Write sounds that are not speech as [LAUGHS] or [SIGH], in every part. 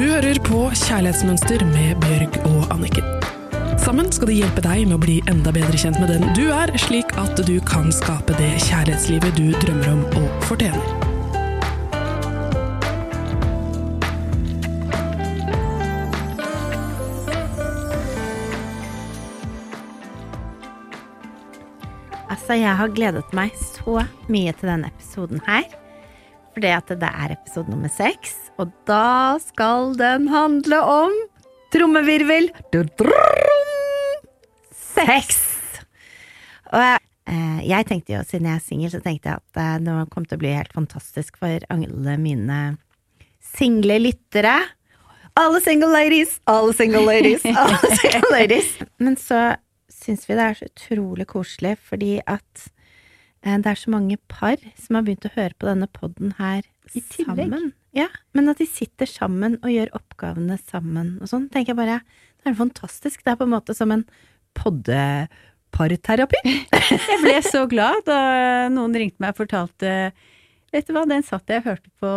Du hører på Kjærlighetsmønster med Bjørg og Anniken. Sammen skal de hjelpe deg med å bli enda bedre kjent med den du er, slik at du kan skape det kjærlighetslivet du drømmer om og fortjener. Altså, jeg har gledet meg så mye til denne episoden her. At det er episode nummer seks, og da skal den handle om trommevirvel sex. Og jeg, eh, jeg tenkte jo, siden jeg er singel, så tenkte jeg at eh, det kom til å bli helt fantastisk for alle mine single lyttere. Alle single ladies, alle single ladies, [LAUGHS] alle single ladies. Men så syns vi det er så utrolig koselig, fordi at det er så mange par som har begynt å høre på denne podden her I tillegg. sammen. Ja, men at de sitter sammen og gjør oppgavene sammen og sånn, tenker jeg bare Det er fantastisk. Det er på en måte som en poddeparterapi. [LAUGHS] Jeg ble så glad da noen ringte meg og fortalte Vet du hva, den satt, på,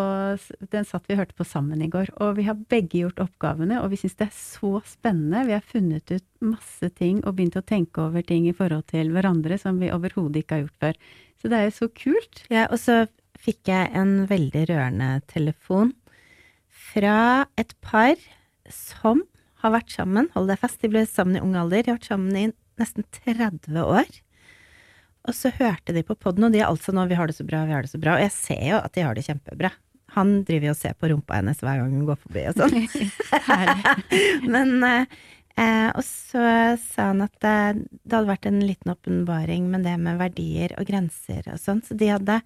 den satt vi hørte på sammen i går, og vi har begge gjort oppgavene, og vi syns det er så spennende. Vi har funnet ut masse ting og begynt å tenke over ting i forhold til hverandre som vi overhodet ikke har gjort før. Så det er jo så kult. Ja, og så fikk jeg en veldig rørende telefon fra et par som har vært sammen, hold deg fast, de ble sammen i ung alder, de har vært sammen i nesten 30 år. Og så hørte de på podden, og de er altså nå 'vi har det så bra, vi har det så bra', og jeg ser jo at de har det kjempebra. Han driver jo og ser på rumpa hennes hver gang hun går forbi og sånn. [LAUGHS] Men eh, eh, Og så sa han at det, det hadde vært en liten åpenbaring med det med verdier og grenser og sånn, så de hadde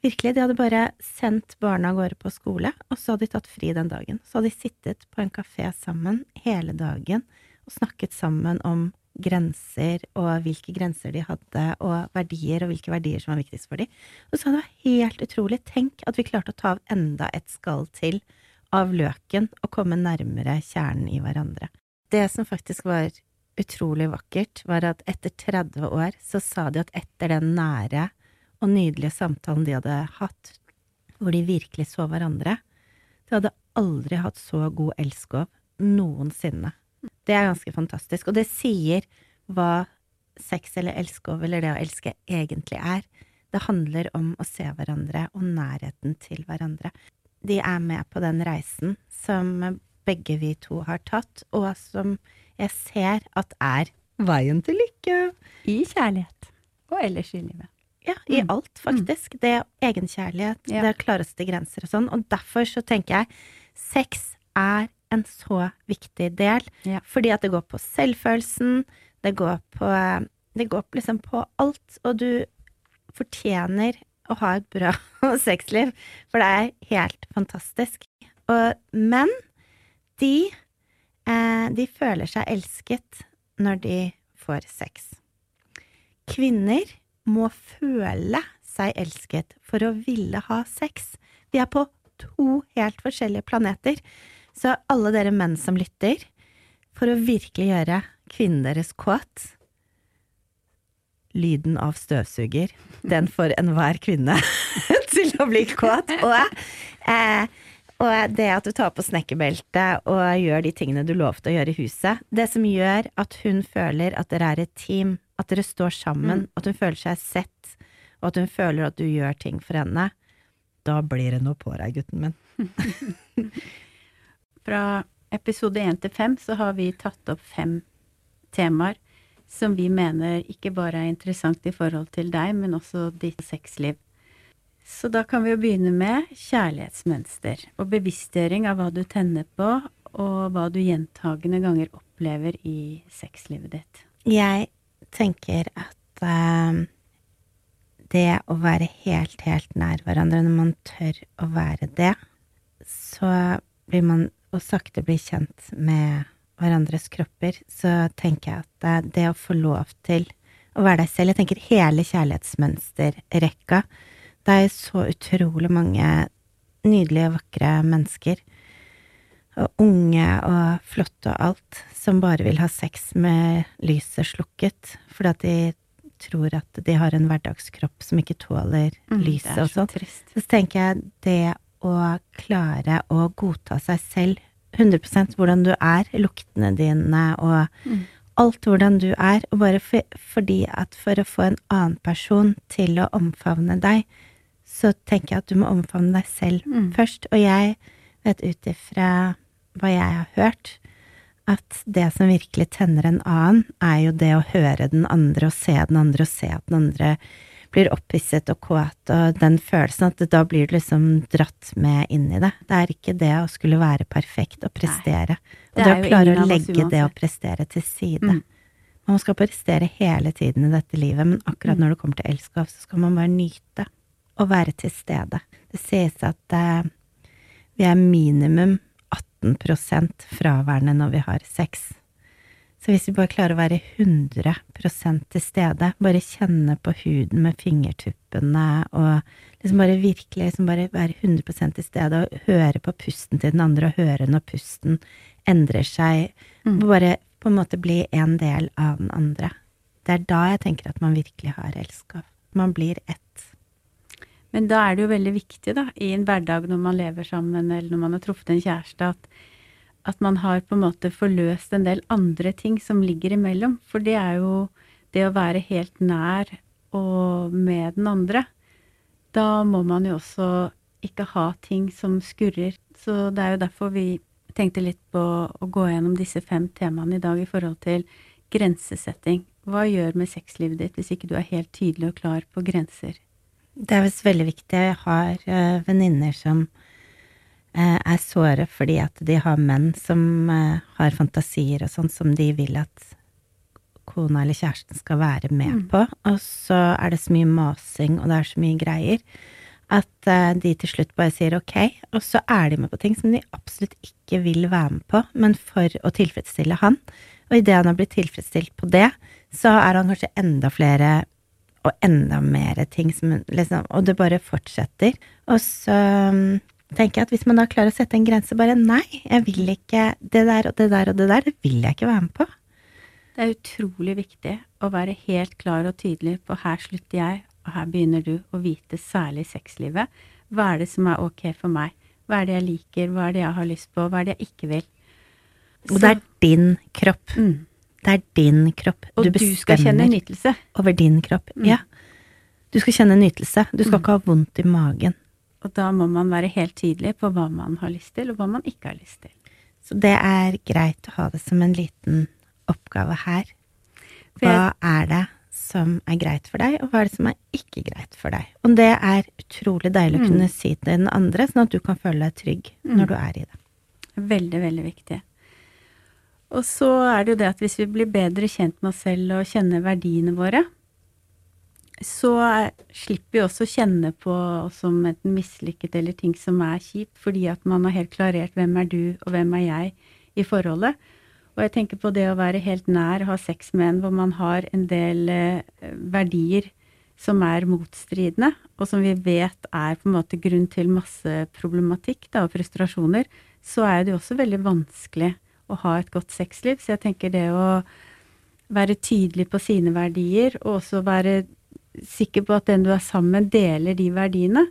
virkelig, de hadde bare sendt barna av gårde på skole, og så hadde de tatt fri den dagen. Så hadde de sittet på en kafé sammen hele dagen og snakket sammen om grenser og hvilke grenser de hadde, og verdier, og hvilke verdier som var viktigst for dem. Og så det vært helt utrolig. Tenk at vi klarte å ta av enda et skall til av løken og komme nærmere kjernen i hverandre. Det som faktisk var utrolig vakkert, var at etter 30 år så sa de at etter den nære og nydelige samtalen de hadde hatt, hvor de virkelig så hverandre, de hadde aldri hatt så god elskov noensinne. Det er ganske fantastisk, og det sier hva sex eller elskov eller det å elske egentlig er. Det handler om å se hverandre og nærheten til hverandre. De er med på den reisen som begge vi to har tatt, og som jeg ser at er veien til lykke. I kjærlighet. Og ellers i livet. Ja, i Mm. alt, faktisk. Det er egenkjærlighet, Ja. det er klareste grenser og sånn. Og derfor så tenker jeg sex er en så viktig del. Ja. Fordi at det går på selvfølelsen, det går på Det går liksom på alt. Og du fortjener å ha et bra [LAUGHS] sexliv, for det er helt fantastisk. Og men de, eh, de føler seg elsket når de får sex. Kvinner må føle seg elsket for å ville ha sex. Vi er på to helt forskjellige planeter. Så alle dere menn som lytter, for å virkelig gjøre kvinnen deres kåt Lyden av støvsuger, den får enhver kvinne [LAUGHS] til å bli kåt. Og, eh, og det at du tar på snekkerbeltet og gjør de tingene du lovte å gjøre i huset, det som gjør at hun føler at dere er et team, at dere står sammen, at hun føler seg sett, og at hun føler at du gjør ting for henne, da blir det noe på deg, gutten min. [LAUGHS] Fra episode én til fem så har vi tatt opp fem temaer som vi mener ikke bare er interessant i forhold til deg, men også ditt sexliv. Så da kan vi jo begynne med kjærlighetsmønster og bevisstgjøring av hva du tenner på, og hva du gjentagende ganger opplever i sexlivet ditt. Jeg tenker at uh, det å være helt, helt nær hverandre, når man tør å være det, så blir man å sakte bli kjent med hverandres kropper, så tenker jeg at det, det å få lov til å være deg selv Jeg tenker hele kjærlighetsmønsterrekka. Det er så utrolig mange nydelige, vakre mennesker. Og unge og flotte og alt, som bare vil ha sex med lyset slukket, fordi at de tror at de har en hverdagskropp som ikke tåler lyset Mm, er og sånn. Så tenker jeg det å klare å godta seg selv 100% hvordan du er, luktene dine og Mm. alt hvordan du er, og bare for, fordi at for å få en annen person til å omfavne deg, så tenker jeg at du må omfavne deg selv Mm. først. Og jeg vet ut ifra hva jeg har hørt, at det som virkelig tenner en annen, er jo det å høre den andre og se den andre og se at den andre blir opphisset og kåt, og den følelsen at da blir du liksom dratt med inn i det. Det er ikke det å skulle være perfekt og prestere. Det Og det å klare å legge det å prestere til side. Mm. Man skal prestere hele tiden i dette livet, men akkurat Mm. når det kommer til elskov, så skal man bare nyte og være til stede. Det sies at eh, vi er minimum 18% fraværende når vi har sex. Så hvis vi bare klarer å være 100% til stede, bare kjenne på huden med fingertuppene og liksom bare virkelig liksom bare være 100% til stede og høre på pusten til den andre og høre når pusten endrer seg, Mm. bare på en måte bli en del av den andre. Det er da jeg tenker at man virkelig har elskov. Man blir ett. Men da er det jo veldig viktig, da, i en hverdag når man lever sammen, eller når man har truffet en kjæreste, at, at man har på en måte forløst en del andre ting som ligger imellom. For det er jo det å være helt nær og med den andre. Da må man jo også ikke ha ting som skurrer. Så det er jo derfor vi tenkte litt på å gå gjennom disse fem temaene i dag i forhold til grensesetting. Hva gjør med sexlivet ditt hvis ikke du er helt tydelig og klar på grenser? Det er visst veldig viktig. Jeg har uh, venninner som eh, er såre fordi at de har menn som eh, har fantasier og sånn som de vil at kona eller kjæresten skal være med Mm. på. Og så er det så mye masing, og det er så mye greier, at eh, de til slutt bare sier ok, og så er de med på ting som de absolutt ikke vil være med på, men for å tilfredsstille han. Og idet han har blitt tilfredsstilt på det, så er han kanskje enda flere og enda mer ting som liksom Og det bare fortsetter. Og så um, tenker jeg at hvis man da klarer å sette en grense, bare nei, jeg vil ikke det der og det der og det der, det vil jeg ikke være med på. Det er utrolig viktig å være helt klar og tydelig på her slutter jeg, og her begynner du, å vite særlig sexlivet. Hva er det som er ok for meg? Hva er det jeg liker? Hva er det jeg har lyst på? Hva er det jeg ikke vil? Og det er din kropp. mm. Det er din kropp. Og du, skal kjenne nytelse. over din kropp. Mm. Ja. Du skal kjenne nytelse. Du skal Mm. ikke ha vondt i magen. Og da må man være helt tydelig på hva man har lyst til, og hva man ikke har lyst til. Så det er greit å ha det som en liten oppgave her. Hva er det som er greit for deg, og hva er det som er ikke greit for deg? Og det er utrolig deilig å Mm. kunne si til den andre, sånn at du kan føle deg trygg Mm. når du er i det. Veldig, veldig viktig. Og så er det jo det at hvis vi blir bedre kjent med oss selv og kjenner verdiene våre, så er, slipper vi også å kjenne på som enten mislykket eller ting som er kjipt, fordi at man har helt klarert hvem er du og hvem er jeg i forholdet. Og jeg tenker på det å være helt nær, ha sex med en hvor man har en del eh, verdier som er motstridende, og som vi vet er på en måte grunn til masse problematikk da, og frustrasjoner, så er det jo også veldig vanskelig å ha et godt sexliv. Så jeg tenker det å være tydelig på sine verdier, og også være sikker på at den du er sammen med, deler de verdiene,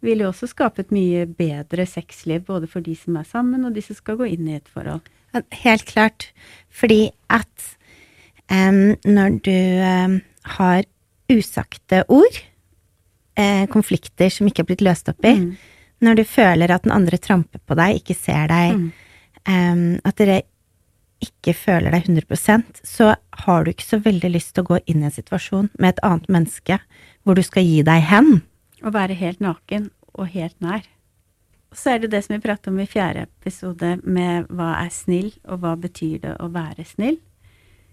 vil jo også skape et mye bedre sexliv, både for de som er sammen, og de som skal gå inn i et forhold. Helt klart. Fordi at um, når du um, har usagte ord, eh, konflikter som ikke har blitt løst opp i, Mm. når du føler at den andre tramper på deg, ikke ser deg, Mm. um, at dere ikke føler deg 100% så har du ikke så veldig lyst til å gå inn i en situasjon med et annet menneske hvor du skal gi deg hen. Å være helt naken og helt nær. Og så er det det som vi pratet om i fjerde episode, med hva er snill, og hva betyr det å være snill.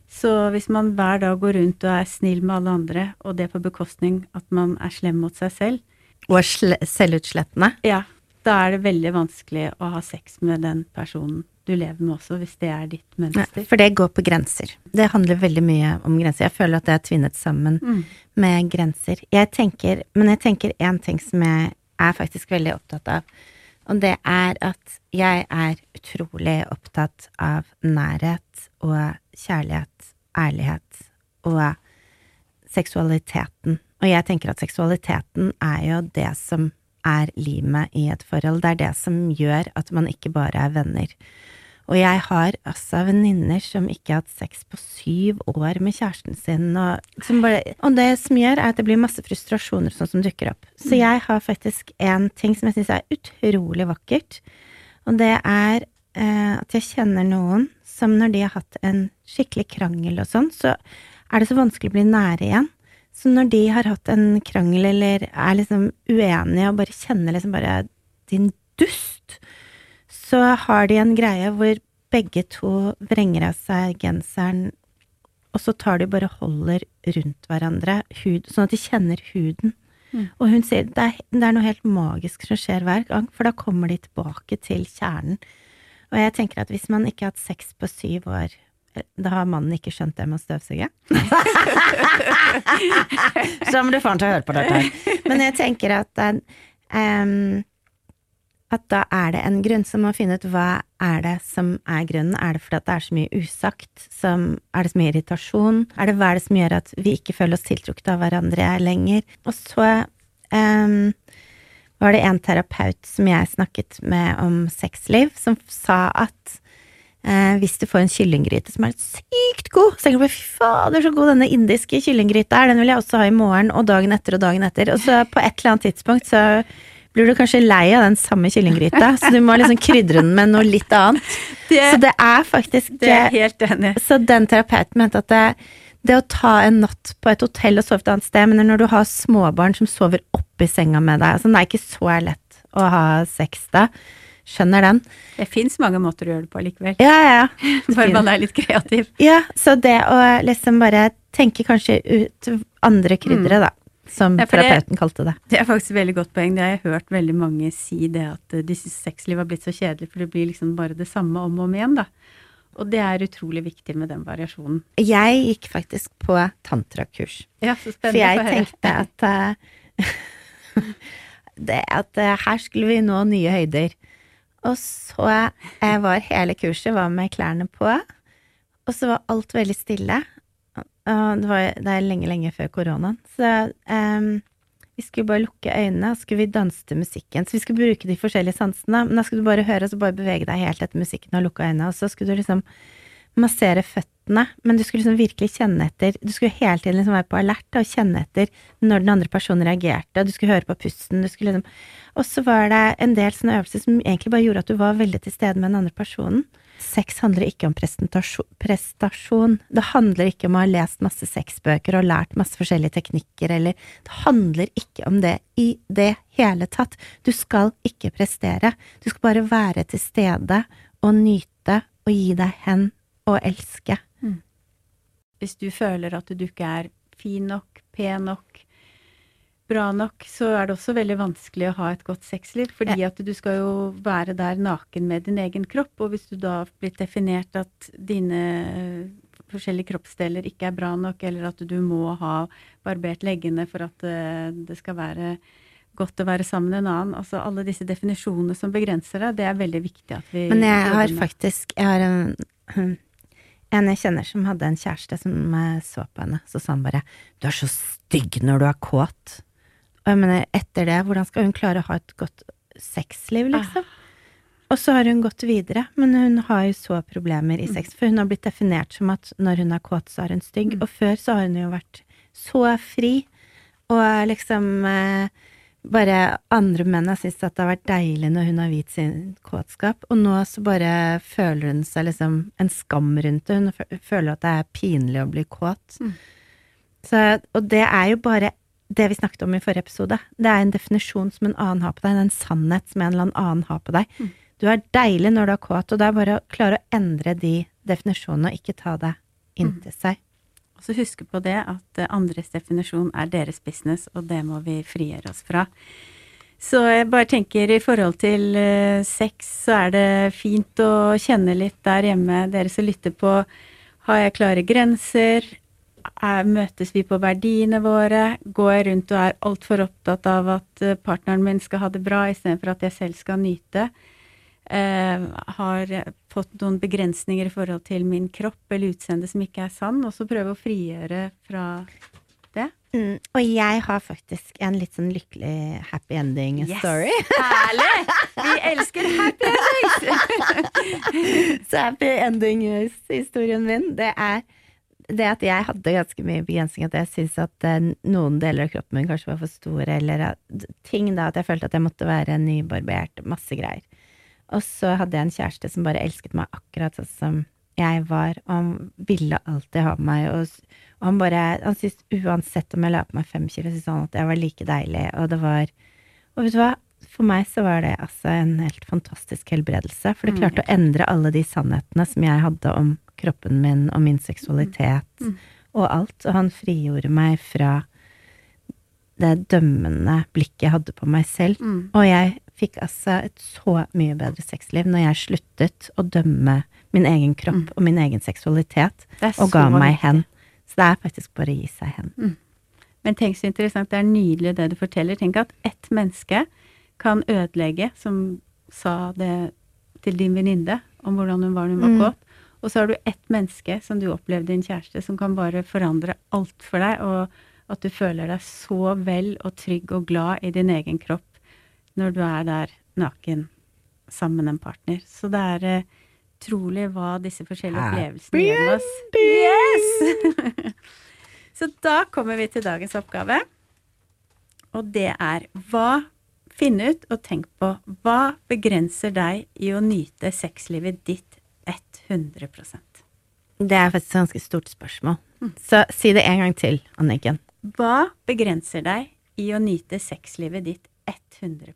Så hvis man hver dag går rundt og er snill med alle andre, og det på bekostning at man er slem mot seg selv, Og er selvutslettende. ja, da er det veldig vanskelig å ha sex med den personen du lever med også, hvis det er ditt mønster. mønster. For det går på grenser. Det handler veldig mye om grenser. Jeg føler at det er tvinnet sammen Mm. med grenser. Jeg tenker, men jeg tenker én ting som jeg er faktisk veldig opptatt av. Og det er at jeg er utrolig opptatt av nærhet og kjærlighet, ærlighet og seksualiteten. Og jeg tenker at seksualiteten er jo det som er limet i et forhold. Det er det som gjør at man ikke bare er venner. Og jeg har altså venninner som ikke har hatt sex på syv år med kjæresten sin, og, bare, og, det som gjør, er at det blir masse frustrasjoner sånn som dukker opp. Så mm. jeg har faktisk en ting som jeg syns er utrolig vakkert, og det er eh, at jeg kjenner noen som når de har hatt en skikkelig krangel og sånn, så er det så vanskelig å bli nære igjen. Så når de har hatt en krangel eller er liksom uenige og bare kjenner liksom bare din dust, så har de en greie hvor begge to vrenger av seg genseren, og så tar de bare holder rundt hverandre, hud, sånn at de kjenner huden. Mm. Og hun sier det er, det er noe helt magisk som skjer hver gang, for da kommer de tilbake til kjernen. Og jeg tenker at hvis man ikke har hatt sex på syv år, da har mannen ikke skjønt det med å støvsuge. [LAUGHS] Så må du faen til å høre på dette. Men jeg tenker at um, at da er det en grunn, så må man finne ut hva er det som er grunnen. Er det fordi at det er så mye usagt? Som, er det så mye irritasjon? Er det hva er det som gjør at vi ikke føler oss tiltrukket av hverandre lenger? Og så um, var det en terapeut som jeg snakket med om sexliv, som sa at Eh, hvis du får en kyllinggryte som er sykt god, så tenker du fy fader, så god denne indiske kyllinggryta er, den vil jeg også ha i morgen og dagen etter og dagen etter. Og så på et eller annet tidspunkt så blir du kanskje lei av den samme kyllinggryta, så du må liksom krydre den med noe litt annet. [LAUGHS] Det, så det er faktisk Det er helt enig. Så den terapeuten mente at det, det å ta en natt på et hotell og sove et annet sted, men når du har småbarn som sover oppi senga med deg, altså det er ikke så lett å ha sex da. Skjønner den. Det fins mange måter å gjøre det på likevel. Ja, ja. [LAUGHS] Bare man er litt kreativ. Ja, så det å liksom bare tenke kanskje ut andre krydderet, mm. da. Som ja, terapeuten det, kalte det. Det er faktisk et veldig godt poeng. Det har jeg hørt veldig mange si, det at de syns sexliv har blitt så kjedelig, for det blir liksom bare det samme om og om igjen, da. Og det er utrolig viktig med den variasjonen. Jeg gikk faktisk på tantrakurs. Ja, så spennende For jeg tenkte at [LAUGHS] uh, at uh, her skulle vi nå nye høyder. Og så jeg var hele kurset var med klærne på, og så var alt veldig stille. Og det, var, det er lenge, lenge før koronaen. Så um, vi skulle bare lukke øynene, og så skulle vi danse til musikken. Så vi skulle bruke de forskjellige sansene, men da skulle du bare høre, og så bare bevege deg helt etter musikken og lukke øynene, og så skulle du liksom massere føttene, men du skulle liksom virkelig kjenne etter Du skulle hele tiden liksom være på alert og kjenne etter når den andre personen reagerte, og du skulle høre på pusten, du liksom og så var det en del sånne øvelser som egentlig bare gjorde at du var veldig til stede med den andre personen. Sex handler ikke om prestasjon. Det handler ikke om å ha lest masse sexbøker og lært masse forskjellige teknikker, eller Det handler ikke om det i det hele tatt. Du skal ikke prestere. Du skal bare være til stede og nyte og gi deg hen og elske. Hvis du føler at du ikke er fin nok, pen nok, bra nok, så er det også veldig vanskelig å ha et godt sexliv. Fordi at du skal jo være der naken med din egen kropp. Og hvis du da blitt definert at dine forskjellige kroppsdeler ikke er bra nok, eller at du må ha barbert leggene for at eh, det skal være godt å være sammen med en annen. Altså alle disse definisjonene som begrenser deg, det er veldig viktig at vi Men jeg har faktisk Jeg har en, [CLEARS THROAT] en jeg kjenner som hadde en kjæreste som så på henne. Så sa han bare 'Du er så stygg når du er kåt'. Og jeg mener, etter det, hvordan skal hun klare å ha et godt sexliv, liksom? Ah. Og så har hun gått videre, men hun har jo så problemer i mm. sex, for hun har blitt definert som at når hun er kåt, så er hun stygg. Mm. Og før så har hun jo vært så fri, og liksom eh, bare andre menn har syntes at det har vært deilig når hun har vist sin kåtskap, og nå så bare føler hun seg liksom en skam rundt det. Hun føler at det er pinlig å bli kåt. Mm. Så, og det er jo bare det vi snakket om i forrige episode. Det er en definisjon som en annen har på deg, en sannhet som en eller annen har på deg. Mm. Du er deilig når du er kåt, og det er bare å klare å endre de definisjonene og ikke ta det inntil mm. seg. Og så huske på det at andres definisjon er deres business, og det må vi frigjøre oss fra. Så jeg bare tenker i forhold til uh, sex, så er det fint å kjenne litt der hjemme, dere som lytter på. Har jeg klare grenser? er, møtes vi på verdiene våre? Går jeg rundt og er altfor opptatt av at eh, partneren min skal ha det bra, istedenfor at jeg selv skal nyte? Eh, har fått noen begrensninger i forhold til min kropp eller utseende som ikke er sann, og så prøve å frigjøre fra det? Mm, og jeg har faktisk en litt sånn lykkelig happy ending Yes. story. Herlig! Vi elsker happy endings! [LAUGHS] Så happy ending-historien min, det er det at jeg hadde ganske mye begrensning, at jeg syntes at eh, noen deler av kroppen min kanskje var for store, eller ting da, at jeg følte at jeg måtte være nybarbert, masse greier. Og så hadde jeg en kjæreste som bare elsket meg akkurat sånn som jeg var, og han ville alltid ha meg, og, og han bare, han syntes uansett om jeg la på meg fem kilo, syntes han at jeg var like deilig, og det var, og vet du hva, for meg så var det altså en helt fantastisk helbredelse, for det Mm, klarte å endre alle de sannhetene som jeg hadde om kroppen min og min seksualitet Mm. og alt, og han frigjorde meg fra det dømmende blikket jeg hadde på meg selv, Mm. og jeg fikk altså et så mye bedre sexliv når jeg sluttet å dømme min egen kropp Mm. og min egen seksualitet, og ga meg hen. Så det er faktisk bare å gi seg hen. Men tenk så interessant, det er nydelig det du forteller. Tenk at ett menneske kan ødelegge, som sa det til din venninne om hvordan hun var da hun var Mm. kåt. Og så har du ett menneske som du opplevde, din kjæreste, som kan bare forandre alt for deg, og at du føler deg så vel og trygg og glad i din egen kropp når du er der naken sammen med en partner. Så det er utrolig uh, hva disse forskjellige opplevelsene gjør med oss. Yes! [LAUGHS] Så da kommer vi til dagens oppgave. Og det er hva Finn ut og tenk på hva begrenser deg i å nyte sexlivet ditt 100% Det er faktisk et ganske stort spørsmål. Så si det en gang til, Anniken. Hva begrenser deg i å nyte sexlivet ditt 100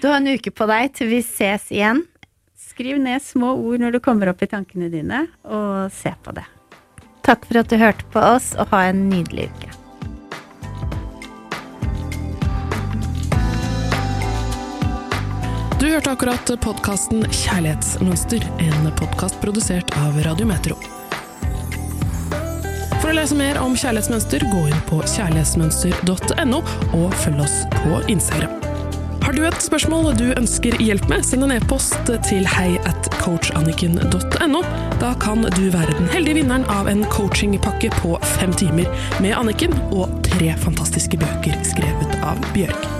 Du har en uke på deg til vi ses igjen. Skriv ned små ord når du kommer opp i tankene dine, og se på det. Takk for at du hørte på oss, og ha en nydelig uke. Du hørte akkurat podkasten Kjærlighetsmønster, en podkast produsert av Radio Metro. Å lese mer om kjærlighetsmønster, gå inn på kjærlighetsmønster.no, og følg oss på Instagram. Har du et spørsmål du ønsker hjelp med, send en e-post til hei at coachanniken.no. Da kan du være den heldige vinneren av en coachingpakke på fem timer med Anniken og tre fantastiske bøker skrevet av Bjørg.